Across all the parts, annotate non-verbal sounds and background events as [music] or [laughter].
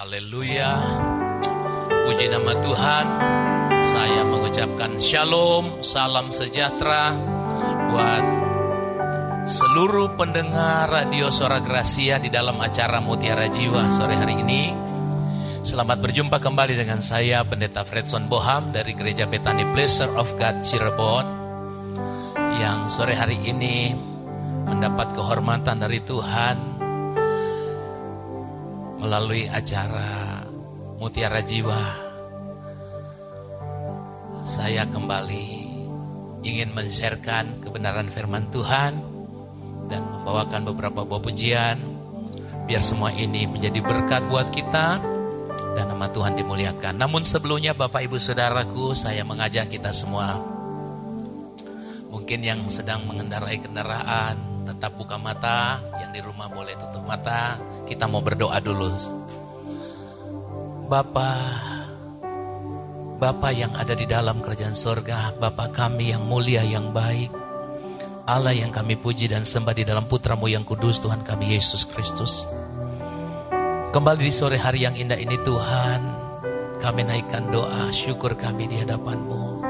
Haleluya. Puji nama Tuhan. Saya mengucapkan shalom, salam sejahtera buat seluruh pendengar radio Suara Gracia di dalam acara Mutiara Jiwa sore hari ini. Selamat berjumpa kembali dengan saya Pendeta Fredson Boham dari Gereja Betani Pleasure of God Cirebon yang sore hari ini mendapat kehormatan dari Tuhan melalui acara Mutiara Jiwa. Saya kembali ingin men-sharekan kebenaran firman Tuhan dan membawakan beberapa buah pujian biar semua ini menjadi berkat buat kita dan nama Tuhan dimuliakan. Namun sebelumnya Bapak Ibu Saudaraku, saya mengajak kita semua mungkin yang sedang mengendarai kendaraan tetap buka mata, yang di rumah boleh tutup mata. Kita mau berdoa dulu. Bapak, Bapak yang ada di dalam kerajaan sorga, Bapak kami yang mulia, yang baik, Allah yang kami puji dan sembah di dalam putramu yang kudus, Tuhan kami Yesus Kristus. Kembali di sore hari yang indah ini Tuhan, kami naikkan doa syukur kami di hadapanmu.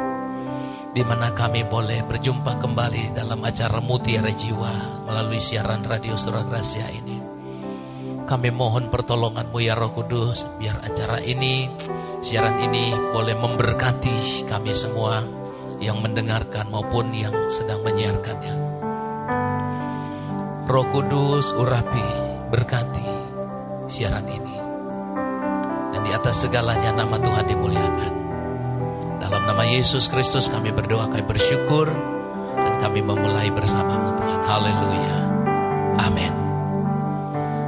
Di mana kami boleh berjumpa kembali dalam acara Mutiara Jiwa melalui siaran radio Surat Gracia ini. Kami mohon pertolonganmu ya Roh Kudus, biar acara ini, siaran ini boleh memberkati kami semua yang mendengarkan maupun yang sedang menyiarkannya. Roh Kudus urapi, berkati siaran ini. Dan di atas segalanya nama Tuhan dimuliakan. Dalam nama Yesus Kristus kami berdoa, kami bersyukur, dan kami memulai bersamamu Tuhan. Haleluya. Amin.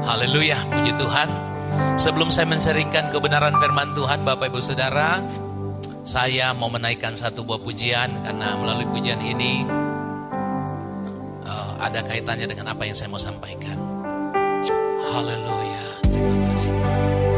Haleluya, puji Tuhan. Sebelum saya menseringkan kebenaran firman Tuhan, Bapak Ibu Saudara, saya mau menaikkan satu buah pujian karena melalui pujian ini uh, ada kaitannya dengan apa yang saya mau sampaikan. Haleluya, terima kasih Tuhan.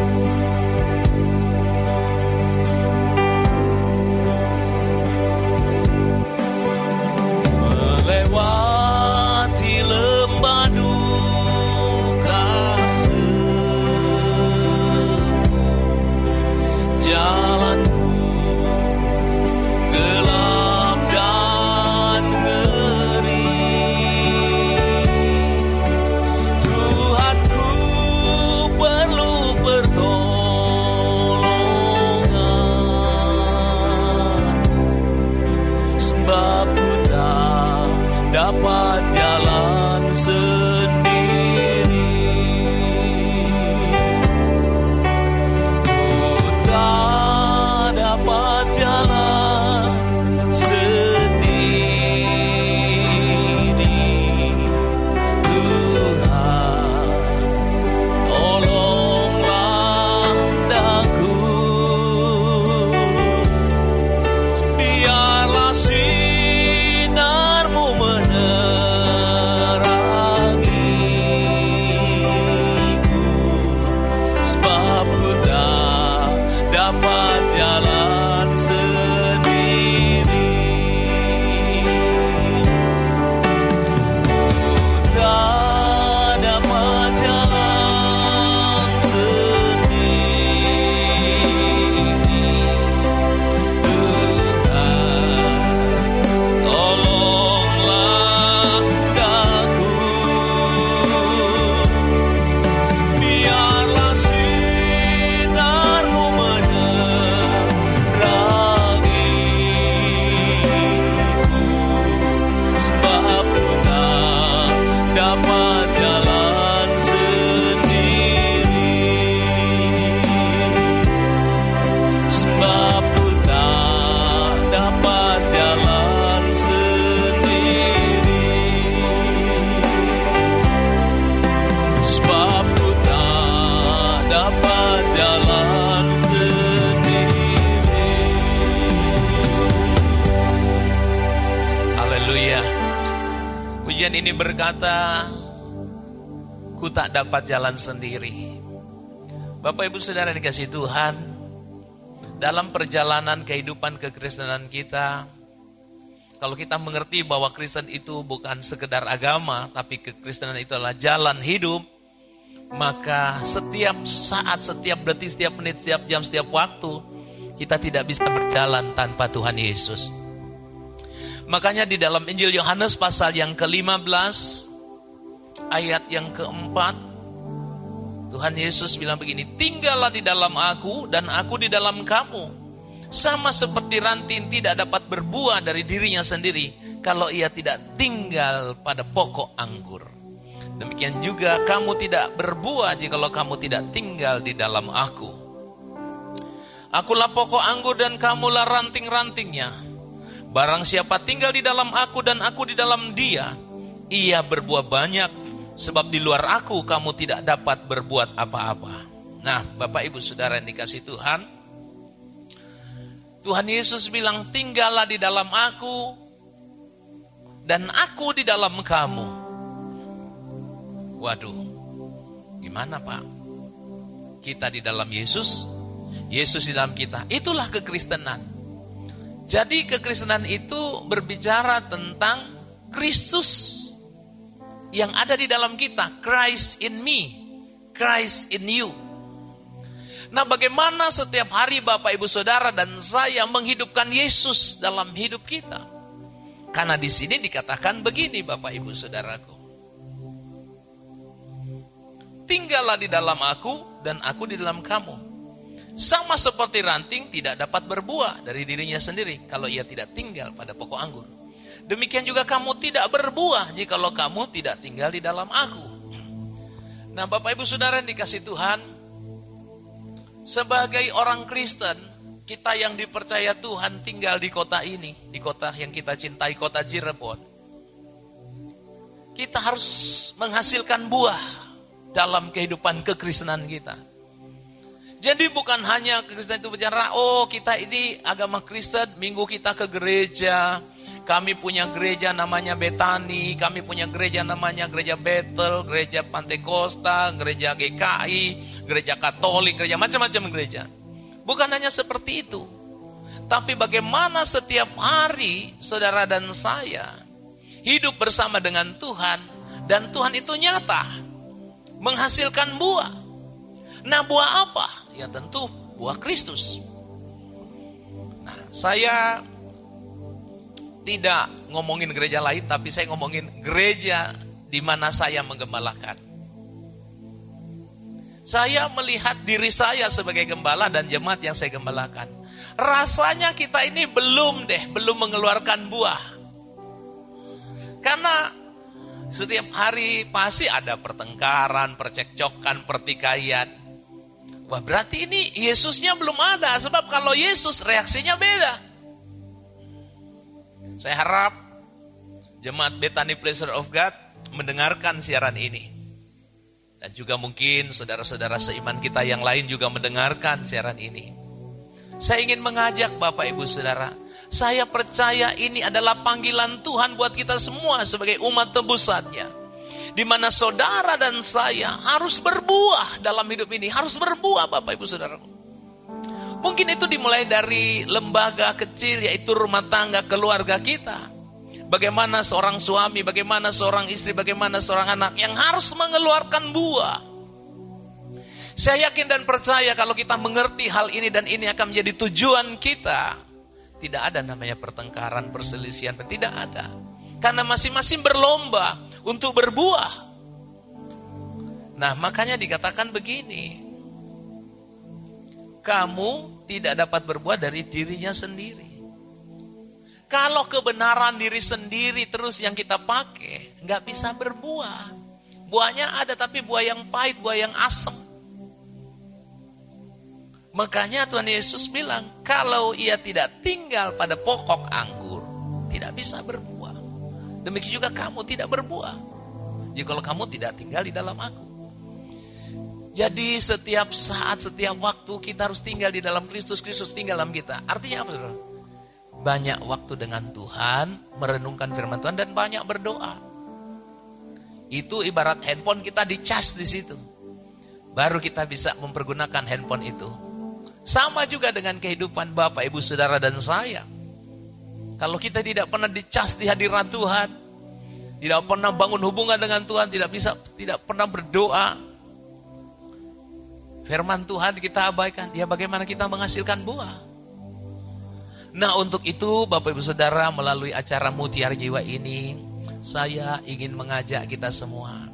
Dapat jalan sendiri. Bapak Ibu Saudara dikasih Tuhan, dalam perjalanan kehidupan kekristenan kita, kalau kita mengerti bahwa Kristen itu bukan sekedar agama, tapi kekristenan itu adalah jalan hidup, maka setiap saat, setiap detik, setiap menit, setiap jam, setiap waktu, kita tidak bisa berjalan tanpa Tuhan Yesus. Makanya di dalam Injil Yohanes pasal yang ke-15, ayat yang keempat, Tuhan Yesus bilang begini, tinggallah di dalam aku dan aku di dalam kamu. Sama seperti ranting tidak dapat berbuah dari dirinya sendiri kalau ia tidak tinggal pada pokok anggur. Demikian juga kamu tidak berbuah jika kamu tidak tinggal di dalam aku. Akulah pokok anggur dan kamulah ranting-rantingnya. Barang siapa tinggal di dalam aku dan aku di dalam dia, ia berbuah banyak sebab di luar aku kamu tidak dapat berbuat apa-apa. Nah, Bapak Ibu Saudara yang dikasih Tuhan, Tuhan Yesus bilang, "Tinggallah di dalam aku dan aku di dalam kamu." Waduh, gimana Pak? Kita di dalam Yesus, Yesus di dalam kita. Itulah kekristenan. Jadi kekristenan itu berbicara tentang Kristus yang ada di dalam kita. Christ in me, Christ in you. Nah bagaimana setiap hari Bapak Ibu Saudara dan saya menghidupkan Yesus dalam hidup kita? Karena di sini dikatakan begini Bapak Ibu Saudaraku. Tinggallah di dalam aku dan aku di dalam kamu. Sama seperti ranting tidak dapat berbuah dari dirinya sendiri kalau ia tidak tinggal pada pokok anggur. Demikian juga kamu tidak berbuah jikalau kamu tidak tinggal di dalam aku. Nah Bapak Ibu Saudara yang dikasih Tuhan, sebagai orang Kristen, kita yang dipercaya Tuhan tinggal di kota ini, di kota yang kita cintai, kota Cirebon. Kita harus menghasilkan buah dalam kehidupan kekristenan kita. Jadi bukan hanya kekristenan itu bicara, oh kita ini agama Kristen, minggu kita ke gereja, kami punya gereja namanya Betani, kami punya gereja namanya gereja Betel, gereja Pantekosta, gereja GKI, gereja Katolik, gereja macam-macam gereja. Bukan hanya seperti itu. Tapi bagaimana setiap hari saudara dan saya hidup bersama dengan Tuhan dan Tuhan itu nyata menghasilkan buah. Nah, buah apa? Ya tentu buah Kristus. Nah, saya tidak ngomongin gereja lain, tapi saya ngomongin gereja di mana saya menggembalakan. Saya melihat diri saya sebagai gembala dan jemaat yang saya gembalakan. Rasanya kita ini belum deh, belum mengeluarkan buah. Karena setiap hari pasti ada pertengkaran, percekcokan, pertikaian. Wah berarti ini Yesusnya belum ada. Sebab kalau Yesus reaksinya beda. Saya harap jemaat Bethany Pleasure of God mendengarkan siaran ini. Dan juga mungkin saudara-saudara seiman kita yang lain juga mendengarkan siaran ini. Saya ingin mengajak Bapak Ibu Saudara saya percaya ini adalah panggilan Tuhan buat kita semua sebagai umat tebusannya. Di mana saudara dan saya harus berbuah dalam hidup ini. Harus berbuah Bapak Ibu Saudara. Mungkin itu dimulai dari lembaga kecil yaitu rumah tangga keluarga kita. Bagaimana seorang suami, bagaimana seorang istri, bagaimana seorang anak yang harus mengeluarkan buah. Saya yakin dan percaya kalau kita mengerti hal ini dan ini akan menjadi tujuan kita tidak ada namanya pertengkaran, perselisihan, tidak ada. Karena masing-masing berlomba untuk berbuah. Nah, makanya dikatakan begini. Kamu tidak dapat berbuah dari dirinya sendiri. Kalau kebenaran diri sendiri terus yang kita pakai, nggak bisa berbuah. Buahnya ada tapi buah yang pahit, buah yang asam. Makanya Tuhan Yesus bilang, kalau ia tidak tinggal pada pokok anggur, tidak bisa berbuah. Demikian juga kamu tidak berbuah. Jika kamu tidak tinggal di dalam aku. Jadi setiap saat, setiap waktu kita harus tinggal di dalam Kristus, Kristus tinggal dalam kita. Artinya apa saudara? Banyak waktu dengan Tuhan, merenungkan firman Tuhan dan banyak berdoa. Itu ibarat handphone kita dicas di situ. Baru kita bisa mempergunakan handphone itu. Sama juga dengan kehidupan Bapak, Ibu, Saudara, dan saya. Kalau kita tidak pernah dicas di hadirat Tuhan, tidak pernah bangun hubungan dengan Tuhan, tidak bisa, tidak pernah berdoa, Firman Tuhan kita abaikan, ya bagaimana kita menghasilkan buah? Nah untuk itu Bapak Ibu Saudara melalui acara Mutiara Jiwa ini Saya ingin mengajak kita semua.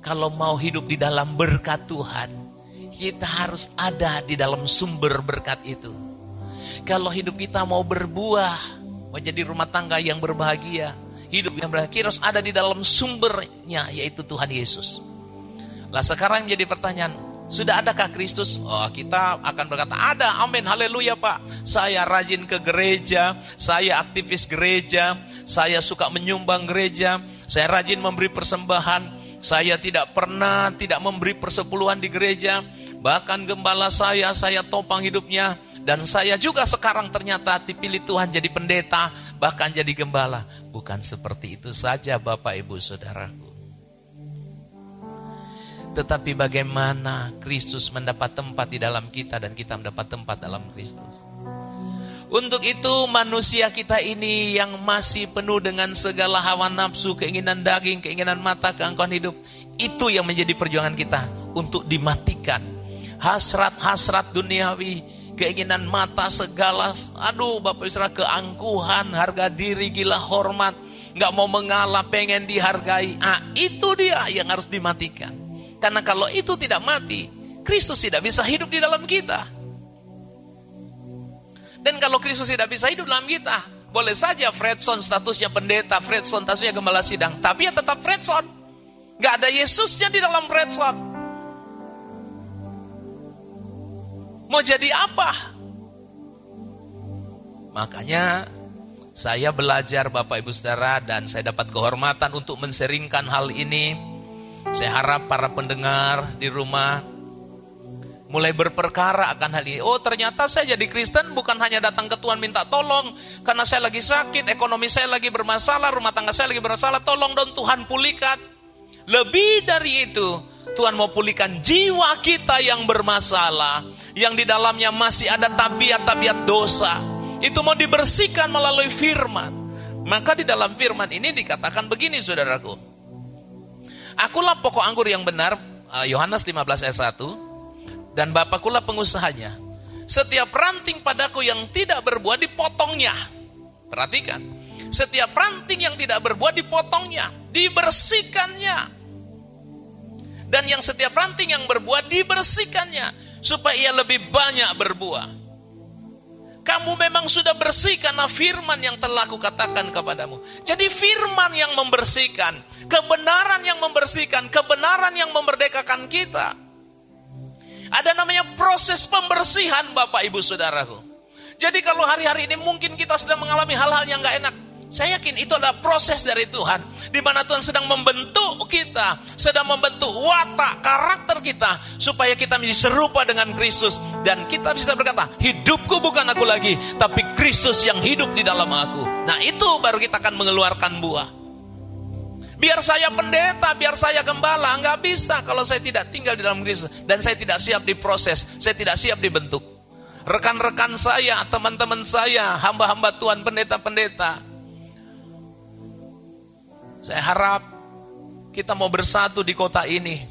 Kalau mau hidup di dalam berkat Tuhan Kita harus ada di dalam sumber berkat itu. Kalau hidup kita mau berbuah Menjadi rumah tangga yang berbahagia Hidup yang berbahagia harus ada di dalam sumbernya Yaitu Tuhan Yesus. Lah sekarang jadi pertanyaan sudah adakah Kristus? Oh, kita akan berkata, ada, amin, haleluya Pak. Saya rajin ke gereja, saya aktivis gereja, saya suka menyumbang gereja, saya rajin memberi persembahan, saya tidak pernah tidak memberi persepuluhan di gereja, bahkan gembala saya, saya topang hidupnya, dan saya juga sekarang ternyata dipilih Tuhan jadi pendeta, bahkan jadi gembala. Bukan seperti itu saja Bapak Ibu Saudaraku. Tetapi bagaimana Kristus mendapat tempat di dalam kita dan kita mendapat tempat dalam Kristus. Untuk itu manusia kita ini yang masih penuh dengan segala hawa nafsu, keinginan daging, keinginan mata, keangkuhan hidup. Itu yang menjadi perjuangan kita untuk dimatikan. Hasrat-hasrat duniawi, keinginan mata segala, aduh Bapak Israel keangkuhan, harga diri, gila hormat, nggak mau mengalah, pengen dihargai. Ah, itu dia yang harus dimatikan. Karena kalau itu tidak mati, Kristus tidak bisa hidup di dalam kita. Dan kalau Kristus tidak bisa hidup dalam kita, boleh saja Fredson statusnya pendeta, Fredson statusnya gembala sidang, tapi ya tetap Fredson. Gak ada Yesusnya di dalam Fredson. Mau jadi apa? Makanya saya belajar Bapak Ibu Saudara dan saya dapat kehormatan untuk menseringkan hal ini saya harap para pendengar di rumah mulai berperkara akan hal ini. Oh ternyata saya jadi Kristen bukan hanya datang ke Tuhan minta tolong karena saya lagi sakit, ekonomi saya lagi bermasalah, rumah tangga saya lagi bermasalah, tolong dong Tuhan pulihkan. Lebih dari itu, Tuhan mau pulihkan jiwa kita yang bermasalah, yang di dalamnya masih ada tabiat-tabiat dosa. Itu mau dibersihkan melalui firman. Maka di dalam firman ini dikatakan begini saudaraku. Akulah pokok anggur yang benar, eh, Yohanes 15 ayat 1, dan Bapakulah pengusahanya. Setiap ranting padaku yang tidak berbuah dipotongnya. Perhatikan, setiap ranting yang tidak berbuah dipotongnya, dibersihkannya. Dan yang setiap ranting yang berbuah dibersihkannya supaya ia lebih banyak berbuah. Kamu memang sudah bersih karena firman yang telah kukatakan kepadamu. Jadi firman yang membersihkan, kebenaran yang membersihkan, kebenaran yang memerdekakan kita. Ada namanya proses pembersihan Bapak Ibu Saudaraku. Jadi kalau hari-hari ini mungkin kita sedang mengalami hal-hal yang gak enak. Saya yakin itu adalah proses dari Tuhan. Di mana Tuhan sedang membentuk kita. Sedang membentuk watak, karakter kita. Supaya kita menjadi serupa dengan Kristus. Dan kita bisa berkata, hidupku bukan aku lagi. Tapi Kristus yang hidup di dalam aku. Nah itu baru kita akan mengeluarkan buah. Biar saya pendeta, biar saya gembala. Nggak bisa kalau saya tidak tinggal di dalam Kristus. Dan saya tidak siap diproses. Saya tidak siap dibentuk. Rekan-rekan saya, teman-teman saya, hamba-hamba Tuhan, pendeta-pendeta saya harap kita mau bersatu di kota ini.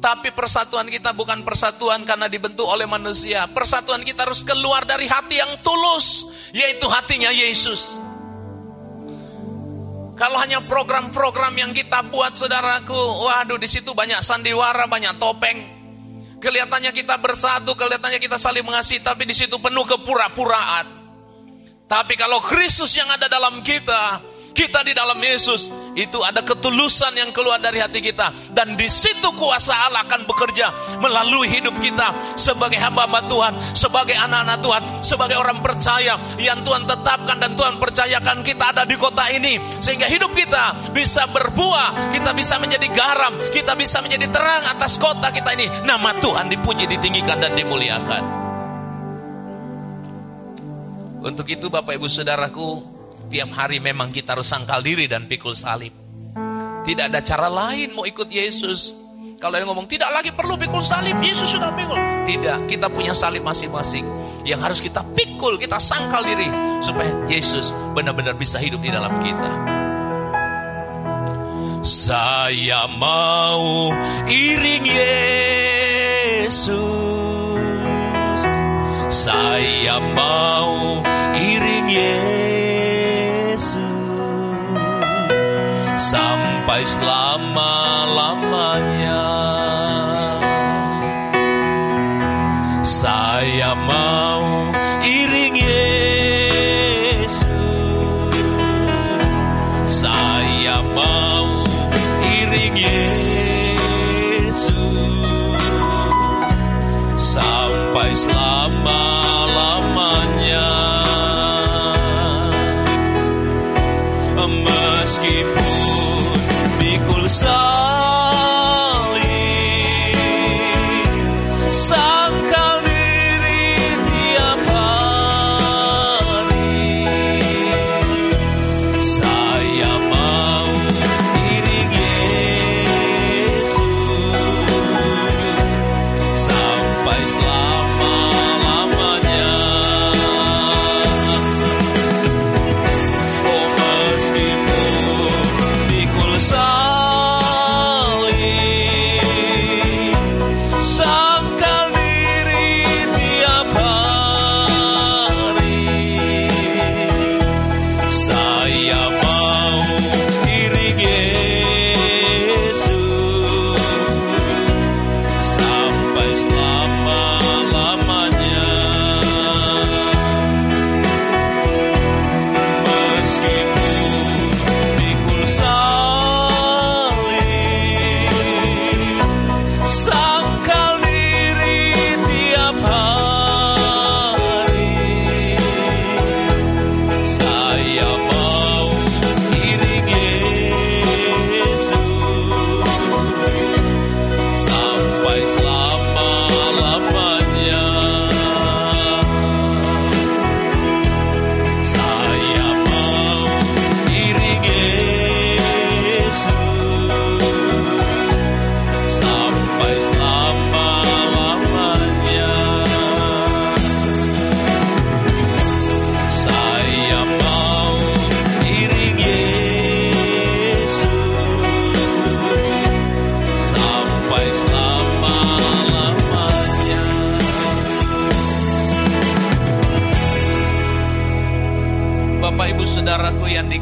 Tapi persatuan kita bukan persatuan karena dibentuk oleh manusia. Persatuan kita harus keluar dari hati yang tulus, yaitu hatinya Yesus. Kalau hanya program-program yang kita buat saudaraku, waduh di situ banyak sandiwara, banyak topeng. Kelihatannya kita bersatu, kelihatannya kita saling mengasihi, tapi di situ penuh kepura-puraan. Tapi kalau Kristus yang ada dalam kita, kita di dalam Yesus itu ada ketulusan yang keluar dari hati kita dan di situ kuasa Allah akan bekerja melalui hidup kita sebagai hamba-hamba Tuhan, sebagai anak-anak Tuhan, sebagai orang percaya yang Tuhan tetapkan dan Tuhan percayakan kita ada di kota ini sehingga hidup kita bisa berbuah, kita bisa menjadi garam, kita bisa menjadi terang atas kota kita ini. Nama Tuhan dipuji, ditinggikan dan dimuliakan. Untuk itu Bapak Ibu Saudaraku, Tiap hari memang kita harus sangkal diri dan pikul salib. Tidak ada cara lain mau ikut Yesus. Kalau yang ngomong tidak lagi perlu pikul salib, Yesus sudah pikul. Tidak, kita punya salib masing-masing yang harus kita pikul, kita sangkal diri supaya Yesus benar-benar bisa hidup di dalam kita. Saya mau iring Yesus. Saya mau iring Yesus. Sampai selama-lamanya.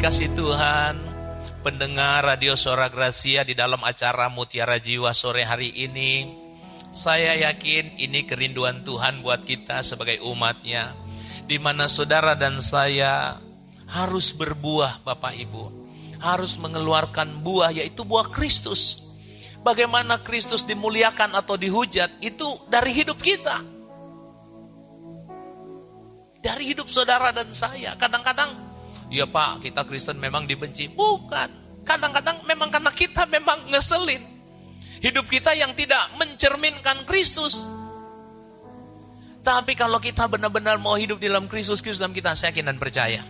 Dikasih Tuhan, pendengar Radio Suara Gracia di dalam acara Mutiara Jiwa sore hari ini, saya yakin ini kerinduan Tuhan buat kita sebagai umatnya, di mana saudara dan saya harus berbuah Bapak Ibu, harus mengeluarkan buah yaitu buah Kristus. Bagaimana Kristus dimuliakan atau dihujat itu dari hidup kita. Dari hidup saudara dan saya. Kadang-kadang, ya Pak, kita Kristen memang dibenci. Bukan. Kadang-kadang memang karena kita memang ngeselin. Hidup kita yang tidak mencerminkan Kristus. Tapi kalau kita benar-benar mau hidup di dalam Kristus, Kristus dalam kita, saya yakin dan percaya.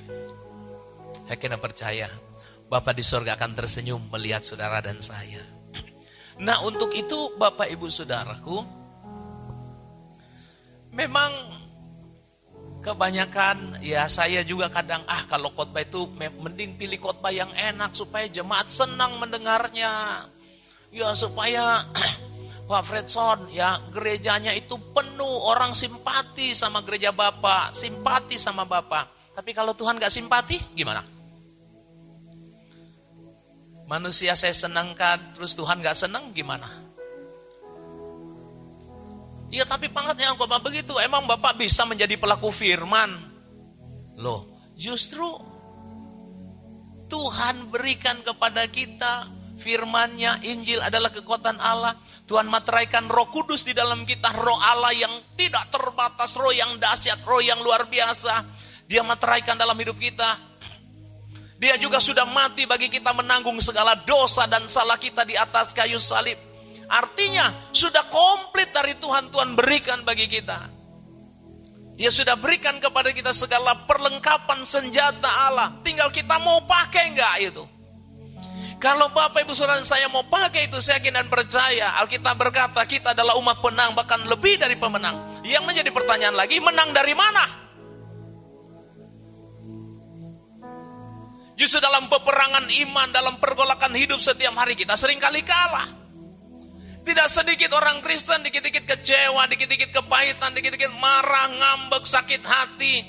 Yakin dan percaya. Bapak di sorga akan tersenyum melihat saudara dan saya. [clears throat] Nah untuk itu Bapak Ibu Saudaraku, memang kebanyakan ya saya juga kadang ah kalau khotbah itu mending pilih khotbah yang enak supaya jemaat senang mendengarnya. Ya supaya [clears throat] Pak Fredson ya gerejanya itu penuh orang simpati sama gereja Bapak, simpati sama Bapak. Tapi kalau Tuhan gak simpati gimana? Manusia saya senangkan, terus Tuhan gak senang gimana? Iya tapi pangkatnya Bapak begitu, emang Bapak bisa menjadi pelaku firman? Loh, justru Tuhan berikan kepada kita firmannya, Injil adalah kekuatan Allah. Tuhan materaikan roh kudus di dalam kita, roh Allah yang tidak terbatas, roh yang dahsyat, roh yang luar biasa. Dia materaikan dalam hidup kita. Dia juga sudah mati bagi kita menanggung segala dosa dan salah kita di atas kayu salib. Artinya sudah komplit dari Tuhan Tuhan berikan bagi kita. Dia sudah berikan kepada kita segala perlengkapan senjata Allah. Tinggal kita mau pakai enggak itu. Kalau Bapak Ibu Saudara saya mau pakai itu saya yakin dan percaya. Alkitab berkata kita adalah umat penang bahkan lebih dari pemenang. Yang menjadi pertanyaan lagi menang dari mana? Justru dalam peperangan iman, dalam pergolakan hidup setiap hari kita sering kali kalah. Tidak sedikit orang Kristen dikit-dikit kecewa, dikit-dikit kepahitan, dikit-dikit marah, ngambek, sakit hati,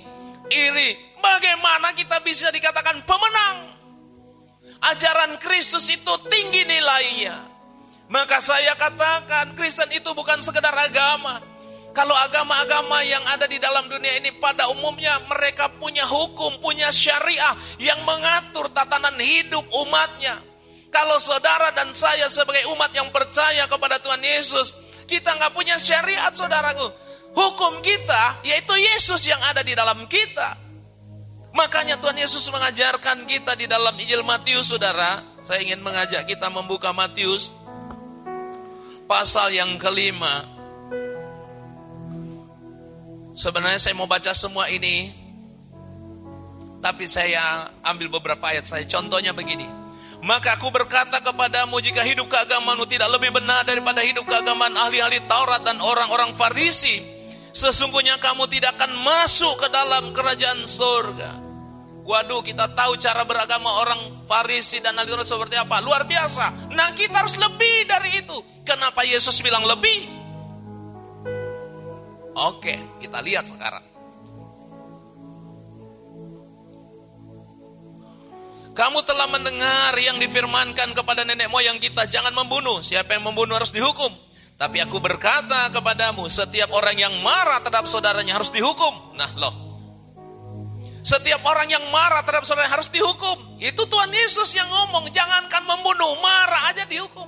iri. Bagaimana kita bisa dikatakan pemenang? Ajaran Kristus itu tinggi nilainya. Maka saya katakan Kristen itu bukan sekedar agama. Kalau agama-agama yang ada di dalam dunia ini pada umumnya mereka punya hukum, punya syariah yang mengatur tatanan hidup umatnya. Kalau saudara dan saya sebagai umat yang percaya kepada Tuhan Yesus, kita nggak punya syariat saudaraku. Hukum kita yaitu Yesus yang ada di dalam kita. Makanya Tuhan Yesus mengajarkan kita di dalam Injil Matius saudara. Saya ingin mengajak kita membuka Matius pasal yang kelima. Sebenarnya saya mau baca semua ini, tapi saya ambil beberapa ayat saya. Contohnya begini. Maka aku berkata kepadamu jika hidup keagamaanmu tidak lebih benar daripada hidup keagamaan ahli-ahli Taurat dan orang-orang Farisi, sesungguhnya kamu tidak akan masuk ke dalam kerajaan surga. Waduh, kita tahu cara beragama orang Farisi dan ahli Taurat seperti apa. Luar biasa. Nah, kita harus lebih dari itu. Kenapa Yesus bilang lebih? Oke, kita lihat sekarang. Kamu telah mendengar yang difirmankan kepada nenek moyang kita, jangan membunuh. Siapa yang membunuh harus dihukum. Tapi aku berkata kepadamu, setiap orang yang marah terhadap saudaranya harus dihukum. Nah loh, setiap orang yang marah terhadap saudaranya harus dihukum. Itu Tuhan Yesus yang ngomong, jangankan membunuh, marah aja dihukum.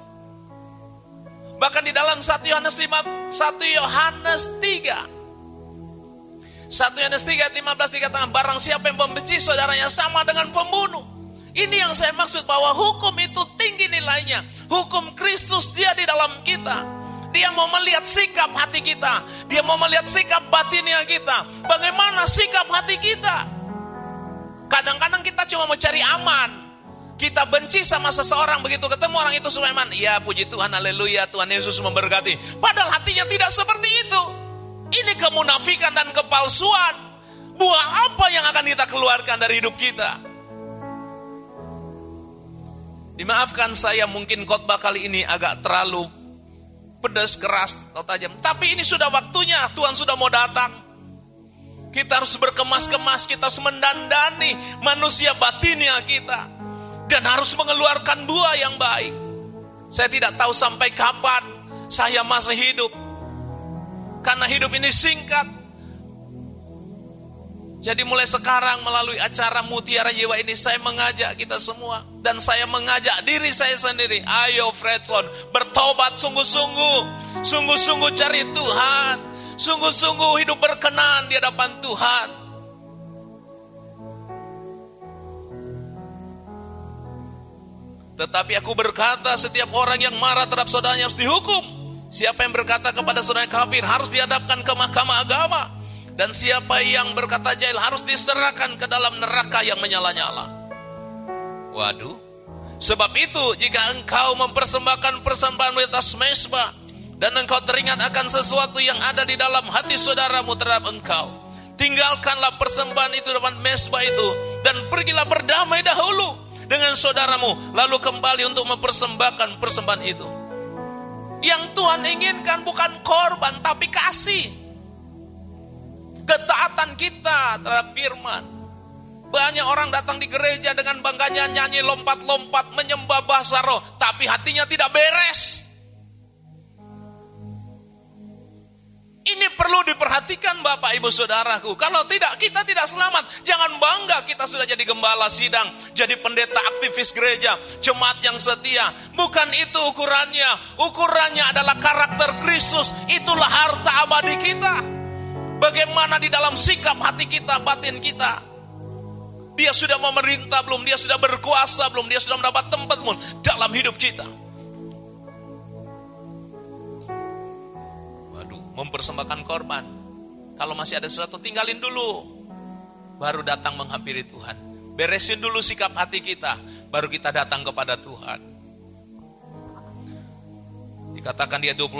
Bahkan di dalam 1 Yohanes 5, 1 Yohanes 3, 1 Yohanes 3 15 dikatakan barang siapa yang membenci saudaranya sama dengan pembunuh. Ini yang saya maksud bahwa hukum itu tinggi nilainya. Hukum Kristus dia di dalam kita. Dia mau melihat sikap hati kita. Dia mau melihat sikap batinnya kita. Bagaimana sikap hati kita. Kadang-kadang kita cuma mencari aman. Kita benci sama seseorang begitu ketemu orang itu aman. Ya puji Tuhan, haleluya, Tuhan Yesus memberkati. Padahal hatinya tidak seperti itu. Ini kemunafikan dan kepalsuan. Buah apa yang akan kita keluarkan dari hidup kita? Dimaafkan saya mungkin khotbah kali ini agak terlalu pedas, keras, atau tajam. Tapi ini sudah waktunya, Tuhan sudah mau datang. Kita harus berkemas-kemas, kita harus mendandani manusia batinnya kita. Dan harus mengeluarkan buah yang baik. Saya tidak tahu sampai kapan saya masih hidup. Karena hidup ini singkat. Jadi mulai sekarang melalui acara Mutiara Jiwa ini saya mengajak kita semua dan saya mengajak diri saya sendiri. Ayo Fredson, bertobat sungguh-sungguh. Sungguh-sungguh cari Tuhan. Sungguh-sungguh hidup berkenan di hadapan Tuhan. Tetapi aku berkata setiap orang yang marah terhadap saudaranya harus dihukum. Siapa yang berkata kepada saudara kafir harus dihadapkan ke mahkamah agama. Dan siapa yang berkata jahil harus diserahkan ke dalam neraka yang menyala-nyala. Waduh. Sebab itu jika engkau mempersembahkan persembahan di atas mesbah dan engkau teringat akan sesuatu yang ada di dalam hati saudaramu terhadap engkau, tinggalkanlah persembahan itu depan mesbah itu dan pergilah berdamai dahulu dengan saudaramu lalu kembali untuk mempersembahkan persembahan itu. Yang Tuhan inginkan bukan korban tapi kasih ketaatan kita terhadap firman. Banyak orang datang di gereja dengan bangganya nyanyi lompat-lompat menyembah bahasa roh, tapi hatinya tidak beres. Ini perlu diperhatikan Bapak Ibu Saudaraku. Kalau tidak, kita tidak selamat. Jangan bangga kita sudah jadi gembala sidang, jadi pendeta aktivis gereja, jemaat yang setia. Bukan itu ukurannya. Ukurannya adalah karakter Kristus. Itulah harta abadi kita. Bagaimana di dalam sikap hati kita, batin kita. Dia sudah memerintah belum, dia sudah berkuasa belum, dia sudah mendapat tempat belum dalam hidup kita. Waduh, mempersembahkan korban. Kalau masih ada sesuatu tinggalin dulu. Baru datang menghampiri Tuhan. Beresin dulu sikap hati kita, baru kita datang kepada Tuhan. Dikatakan dia 25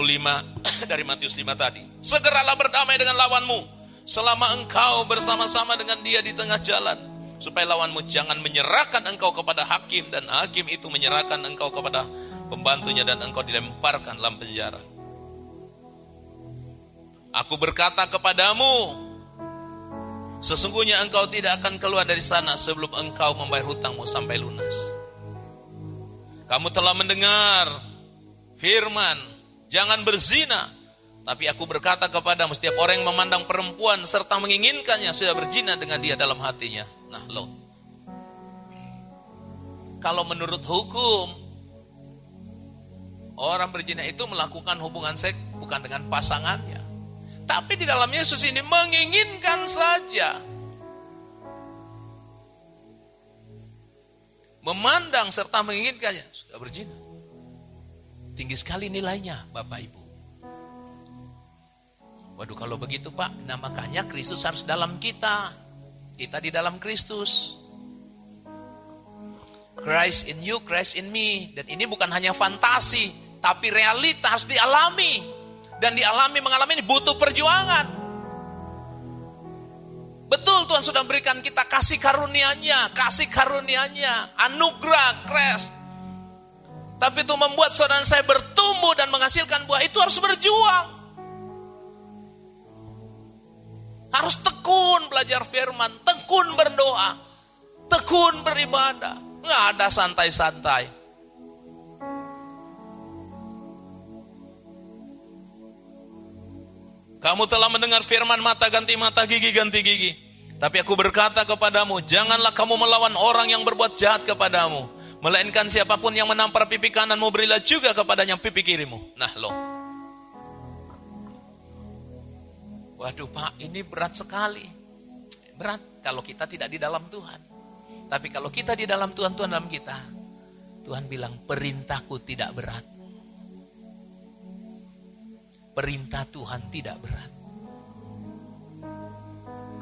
[coughs] dari Matius 5 tadi. Segeralah berdamai dengan lawanmu selama engkau bersama-sama dengan dia di tengah jalan. Supaya lawanmu jangan menyerahkan engkau kepada hakim dan hakim itu menyerahkan engkau kepada pembantunya dan engkau dilemparkan dalam penjara. Aku berkata kepadamu, sesungguhnya engkau tidak akan keluar dari sana sebelum engkau membayar hutangmu sampai lunas. Kamu telah mendengar firman, jangan berzina. Tapi aku berkata kepadamu, setiap orang yang memandang perempuan serta menginginkannya sudah berzina dengan dia dalam hatinya. Nah, lo. Kalau menurut hukum, orang berzina itu melakukan hubungan seks bukan dengan pasangannya. Tapi di dalam Yesus ini menginginkan saja. Memandang serta menginginkannya. Sudah berzina. Tinggi sekali nilainya Bapak Ibu. Waduh kalau begitu Pak, nah makanya Kristus harus dalam kita. Kita di dalam Kristus. Christ in you, Christ in me. Dan ini bukan hanya fantasi, tapi realita harus dialami dan dialami mengalami ini butuh perjuangan. Betul Tuhan sudah berikan kita kasih karunia-Nya, kasih karunia-Nya, anugerah, kres. Tapi itu membuat saudara saya bertumbuh dan menghasilkan buah itu harus berjuang. Harus tekun belajar firman, tekun berdoa, tekun beribadah. Nggak ada santai-santai. Kamu telah mendengar firman mata ganti mata, gigi ganti gigi. Tapi aku berkata kepadamu, janganlah kamu melawan orang yang berbuat jahat kepadamu. Melainkan siapa pun yang menampar pipi kananmu, berilah juga kepadanya pipi kirimu. Nah lo. Waduh pak, ini berat sekali. Berat kalau kita tidak di dalam Tuhan. Tapi kalau kita di dalam Tuhan, Tuhan dalam kita. Tuhan bilang, perintahku tidak berat Perintah Tuhan tidak berat.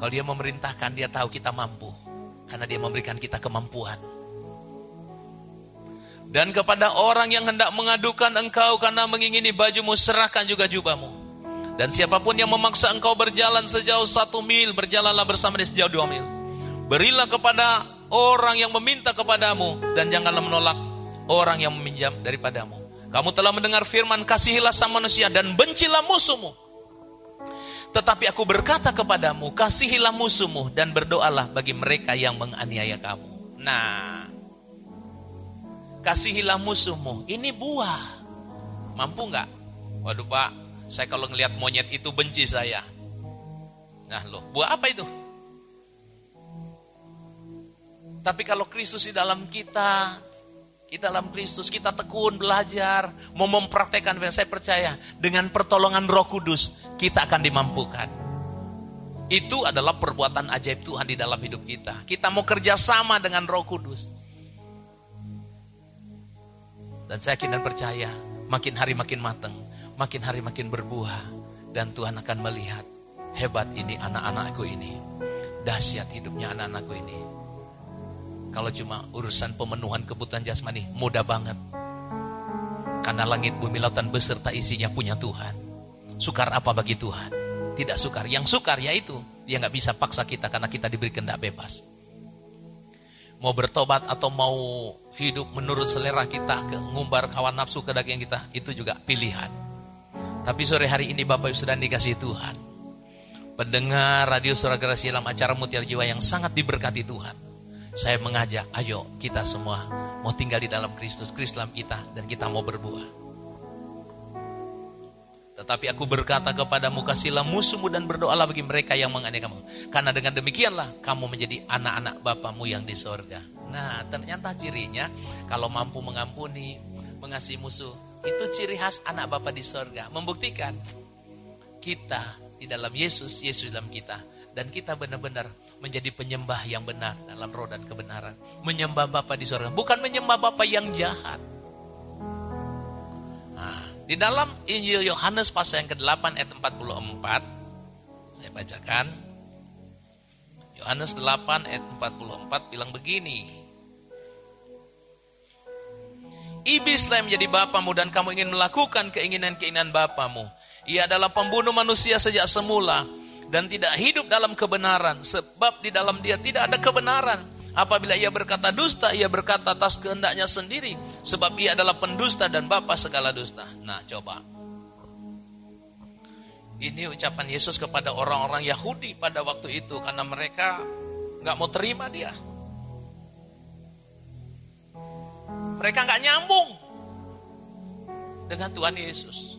Kalau dia memerintahkan, dia tahu kita mampu. Karena dia memberikan kita kemampuan. Dan kepada orang yang hendak mengadukan engkau karena mengingini bajumu, serahkan juga jubahmu. Dan siapa pun yang memaksa engkau berjalan sejauh satu mil, berjalanlah bersama dia sejauh dua mil. Berilah kepada orang yang meminta kepadamu, dan janganlah menolak orang yang meminjam daripadamu. Kamu telah mendengar firman, kasihilah sama manusia dan bencilah musuhmu. Tetapi aku berkata kepadamu, kasihilah musuhmu dan berdoalah bagi mereka yang menganiaya kamu. Nah, kasihilah musuhmu, ini buah. Mampu nggak? Waduh pak, saya kalau ngelihat monyet itu benci saya. Nah loh, buah apa itu? Tapi kalau Kristus di dalam kita, kita dalam Kristus, kita tekun belajar, mau mempraktekkan. Saya percaya dengan pertolongan Roh Kudus kita akan dimampukan. Itu adalah perbuatan ajaib Tuhan di dalam hidup kita. Kita mau kerjasama dengan Roh Kudus. Dan saya yakin dan percaya, makin hari makin matang, makin hari makin berbuah. Dan Tuhan akan melihat, hebat ini anak-anakku ini. Dahsyat hidupnya anak-anakku ini. Kalau cuma urusan pemenuhan kebutuhan jasmani, mudah banget. Karena langit, bumi, lautan beserta isinya punya Tuhan. Sukar apa bagi Tuhan? Tidak sukar. Yang sukar yaitu dia nggak bisa paksa kita karena kita diberi kendak bebas. Mau bertobat atau mau hidup menurut selera kita, ngumbar kawan nafsu ke daging kita, itu juga pilihan. Tapi sore hari ini Bapak Ibu sudah dikasih Tuhan. Pendengar radio suara gerasi dalam acara Mutiara Jiwa yang sangat diberkati Tuhan saya mengajak, ayo kita semua mau tinggal di dalam Kristus, Kristus dalam kita, dan kita mau berbuah. Tetapi aku berkata kepadamu, kasihlah musuhmu dan berdoalah bagi mereka yang menganiaya kamu. Karena dengan demikianlah kamu menjadi anak-anak Bapamu yang di sorga. Nah, ternyata cirinya kalau mampu mengampuni, mengasihi musuh, itu ciri khas anak Bapa di sorga. Membuktikan kita di dalam Yesus, Yesus dalam kita. Dan kita benar-benar menjadi penyembah yang benar dalam roh dan kebenaran. Menyembah Bapa di surga, bukan menyembah Bapa yang jahat. Nah, di dalam Injil Yohanes pasal yang ke-8 ayat 44, saya bacakan. Yohanes 8 ayat 44 bilang begini. Iblislah yang menjadi bapamu dan kamu ingin melakukan keinginan-keinginan bapamu. Ia adalah pembunuh manusia sejak semula dan tidak hidup dalam kebenaran sebab di dalam dia tidak ada kebenaran Apabila ia berkata dusta, ia berkata atas kehendaknya sendiri. Sebab ia adalah pendusta dan bapa segala dusta. Nah coba. Ini ucapan Yesus kepada orang-orang Yahudi pada waktu itu. Karena mereka nggak mau terima dia. Mereka nggak nyambung dengan Tuhan Yesus.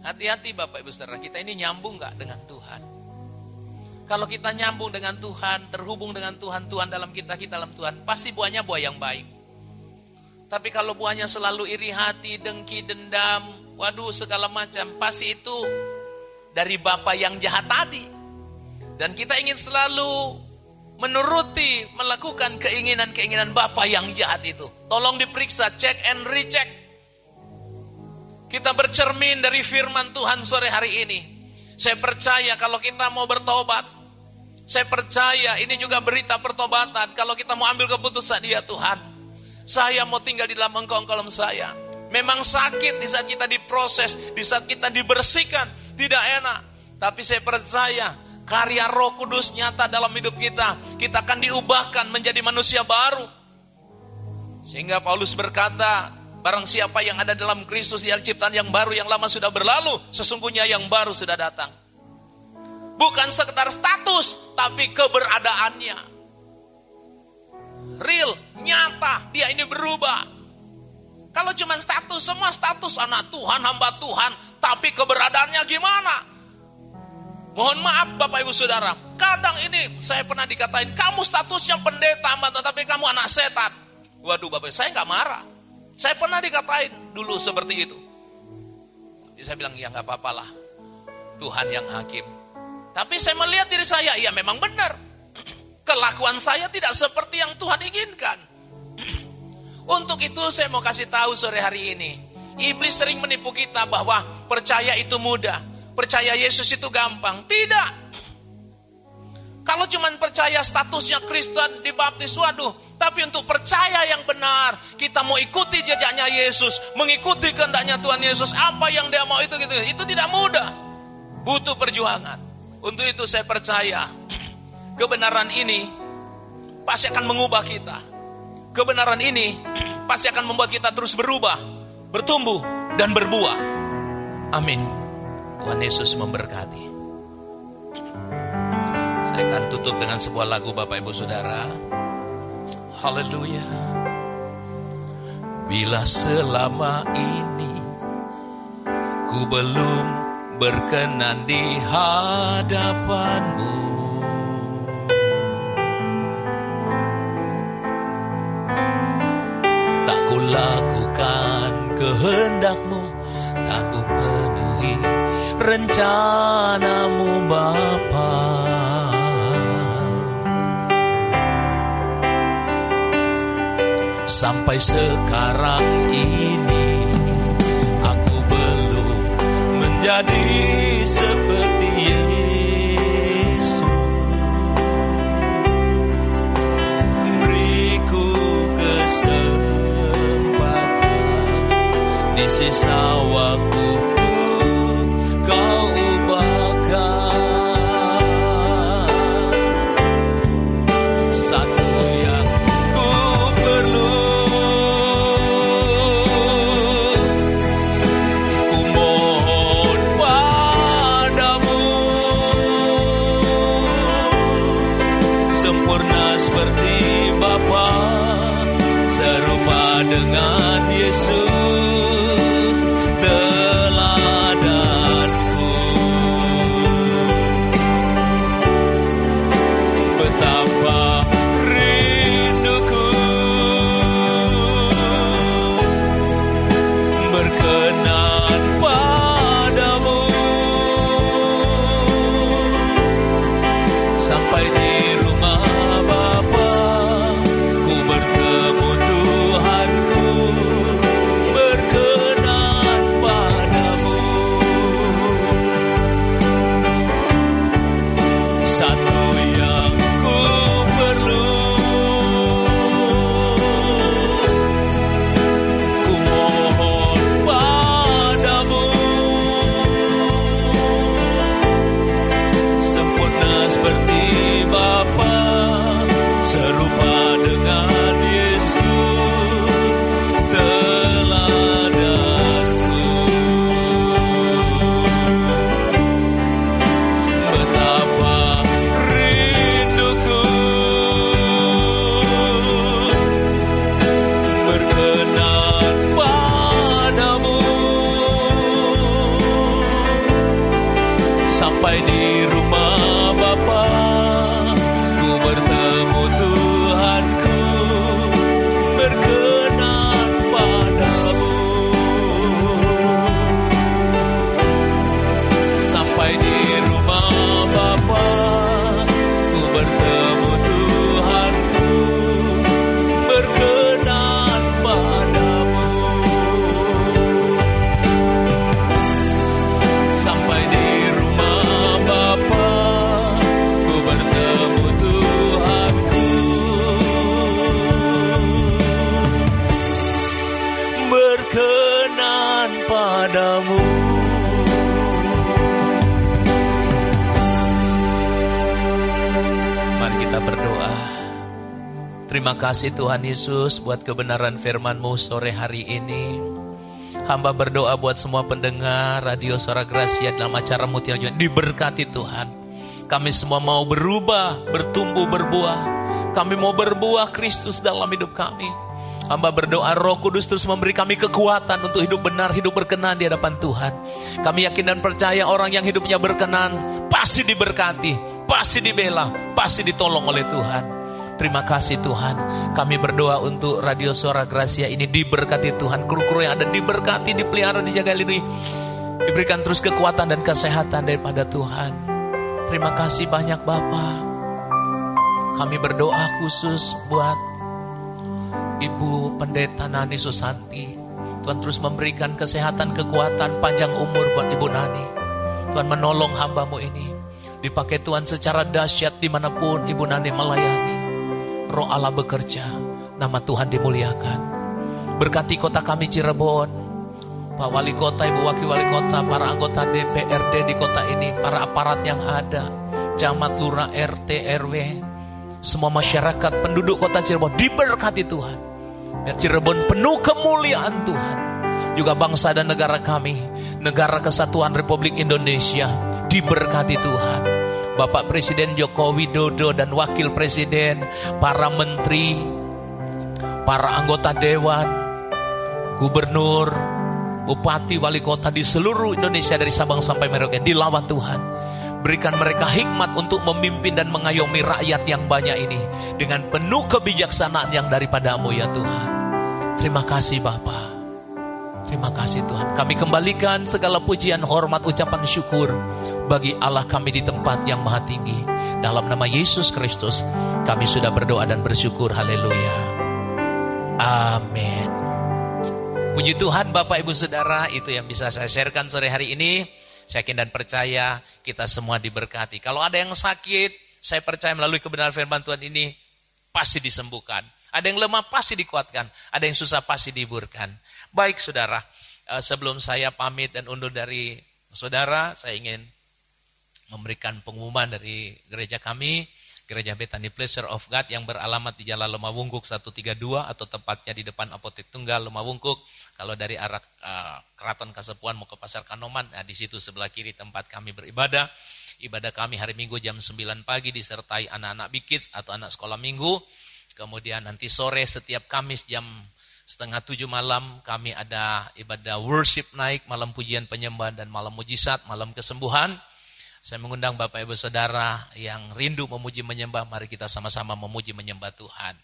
Hati-hati Bapak Ibu Saudara, kita ini nyambung nggak dengan Tuhan? Kalau kita nyambung dengan Tuhan, terhubung dengan Tuhan, Tuhan dalam kita, kita dalam Tuhan, pasti buahnya buah yang baik. Tapi kalau buahnya selalu iri hati, dengki, dendam, waduh segala macam, pasti itu dari Bapak yang jahat tadi. Dan kita ingin selalu menuruti, melakukan keinginan-keinginan Bapak yang jahat itu. Tolong diperiksa, check and recheck. Kita bercermin dari firman Tuhan sore hari ini. Saya percaya kalau kita mau bertobat, saya percaya ini juga berita pertobatan. Kalau kita mau ambil keputusan dia Tuhan. Saya mau tinggal di dalam engkau, dalam saya. Memang sakit di saat kita diproses, di saat kita dibersihkan. Tidak enak. Tapi saya percaya karya roh kudus nyata dalam hidup kita. Kita akan diubahkan menjadi manusia baru. Sehingga Paulus berkata, barang siapa yang ada dalam Kristus yang ciptaan yang baru, yang lama sudah berlalu, sesungguhnya yang baru sudah datang. Bukan sekedar status, tapi keberadaannya. Real, nyata, dia ini berubah. Kalau cuma status, semua status anak Tuhan, hamba Tuhan, tapi keberadaannya gimana? Mohon maaf Bapak Ibu Saudara, kadang ini saya pernah dikatain, kamu statusnya pendeta, tapi kamu anak setan. Waduh Bapak, saya nggak marah. Saya pernah dikatain dulu seperti itu. Tapi saya bilang, ya nggak apa-apa lah. Tuhan yang hakim. Tapi saya melihat diri saya, ya memang benar. [clears throat] Kelakuan saya tidak seperti yang Tuhan inginkan. [clears throat] Untuk itu saya mau kasih tahu sore hari ini. Iblis sering menipu kita bahwa percaya itu mudah. Percaya Yesus itu gampang. Tidak. Kalau cuma percaya statusnya Kristen, dibaptis, waduh. Tapi untuk percaya yang benar, kita mau ikuti jejaknya Yesus, mengikuti kehendaknya Tuhan Yesus, apa yang dia mau itu gitu. Itu tidak mudah. Butuh perjuangan. Untuk itu saya percaya [clears throat] kebenaran ini pasti akan mengubah kita. Kebenaran ini [clears throat] pasti akan membuat kita terus berubah, bertumbuh, dan berbuah. Amin. Tuhan Yesus memberkati. Saya akan tutup dengan sebuah lagu Bapak Ibu Saudara. Haleluya. Bila selama ini ku belum berkenan di hadapanmu. Tak ku lakukan kehendakmu, tak ku penuhi rencanamu Bapa. Sampai sekarang ini menjadi seperti Yesus Beriku kesempatan di sisa waktu dengan Terima kasih Tuhan Yesus buat kebenaran firman-Mu sore hari ini. Hamba berdoa buat semua pendengar radio suara Gracia dalam acara Mutiara Juan. Diberkati Tuhan. Kami semua mau berubah, bertumbuh, berbuah. Kami mau berbuah Kristus dalam hidup kami. Hamba berdoa roh kudus terus memberi kami kekuatan untuk hidup benar, hidup berkenan di hadapan Tuhan. Kami yakin dan percaya orang yang hidupnya berkenan pasti diberkati, pasti dibela, pasti ditolong oleh Tuhan. Terima kasih Tuhan. Kami berdoa untuk Radio Suara Gracia ini diberkati Tuhan. Kru-kru yang ada diberkati, dipelihara, dijaga lindungi. Diberikan terus kekuatan dan kesehatan daripada Tuhan. Terima kasih banyak Bapak. Kami berdoa khusus buat Ibu Pendeta Nani Susanti. Tuhan terus memberikan kesehatan, kekuatan, panjang umur buat Ibu Nani. Tuhan menolong hambamu ini. Dipakai Tuhan secara dahsyat di mana pun Ibu Nani melayani roh Allah bekerja, nama Tuhan dimuliakan. Berkati kota kami Cirebon, Pak Wali Kota, Ibu Wakil Wali Kota, para anggota DPRD di kota ini, para aparat yang ada, camat, lurah, RT, RW, semua masyarakat penduduk kota Cirebon diberkati Tuhan. Biar Cirebon penuh kemuliaan Tuhan. Juga bangsa dan negara kami, negara kesatuan Republik Indonesia diberkati Tuhan Bapak Presiden Joko Widodo dan Wakil Presiden, para menteri, para anggota dewan, gubernur, bupati, wali kota di seluruh Indonesia dari Sabang sampai Merauke dilawat Tuhan. Berikan mereka hikmat untuk memimpin dan mengayomi rakyat yang banyak ini dengan penuh kebijaksanaan yang daripadamu ya Tuhan. Terima kasih Bapak. Terima kasih Tuhan. Kami kembalikan segala pujian, hormat, ucapan syukur bagi Allah kami di tempat yang maha tinggi. Dalam nama Yesus Kristus, kami sudah berdoa dan bersyukur. Haleluya. Amin. Puji Tuhan Bapak Ibu Saudara, itu yang bisa saya sharekan sore hari ini. Saya yakin dan percaya kita semua diberkati. Kalau ada yang sakit, saya percaya melalui kebenaran firman Tuhan ini pasti disembuhkan. Ada yang lemah pasti dikuatkan, ada yang susah pasti dihiburkan. Baik saudara, eh, sebelum saya pamit dan undur dari saudara, saya ingin memberikan pengumuman dari gereja kami, Gereja Betani Pleasure of God yang beralamat di Jalan Lemawungkuk 132 atau tepatnya di depan Apotek Tunggal Lemawungkuk. Kalau dari arah uh, Keraton Kasepuan mau ke Pasar Kanoman, nah di situ sebelah kiri tempat kami beribadah. Ibadah kami hari Minggu jam 9 pagi disertai anak-anak bikit atau anak sekolah minggu. Kemudian nanti sore setiap Kamis jam setengah tujuh malam kami ada ibadah worship naik, malam pujian penyembahan dan malam mujizat, malam kesembuhan. Saya mengundang Bapak Ibu Saudara yang rindu memuji menyembah, mari kita sama-sama memuji menyembah Tuhan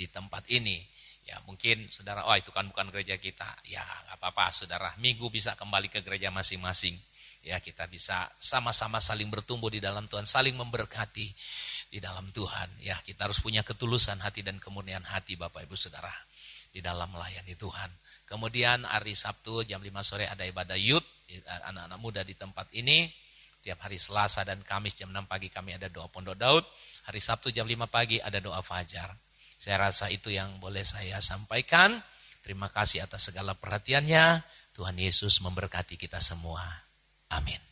di tempat ini. Ya mungkin saudara, oh itu kan bukan gereja kita. Ya nggak apa-apa saudara, minggu bisa kembali ke gereja masing-masing. Ya kita bisa sama-sama saling bertumbuh di dalam Tuhan, saling memberkati di dalam Tuhan. Ya kita harus punya ketulusan hati dan kemurnian hati Bapak Ibu Saudara di dalam melayani Tuhan. Kemudian hari Sabtu jam 5 sore ada ibadah youth, anak-anak muda di tempat ini. Tiap hari Selasa dan Kamis jam 6 pagi kami ada doa Pondok Daud. Hari Sabtu jam 5 pagi ada doa Fajar. Saya rasa itu yang boleh saya sampaikan. Terima kasih atas segala perhatiannya. Tuhan Yesus memberkati kita semua. Amin.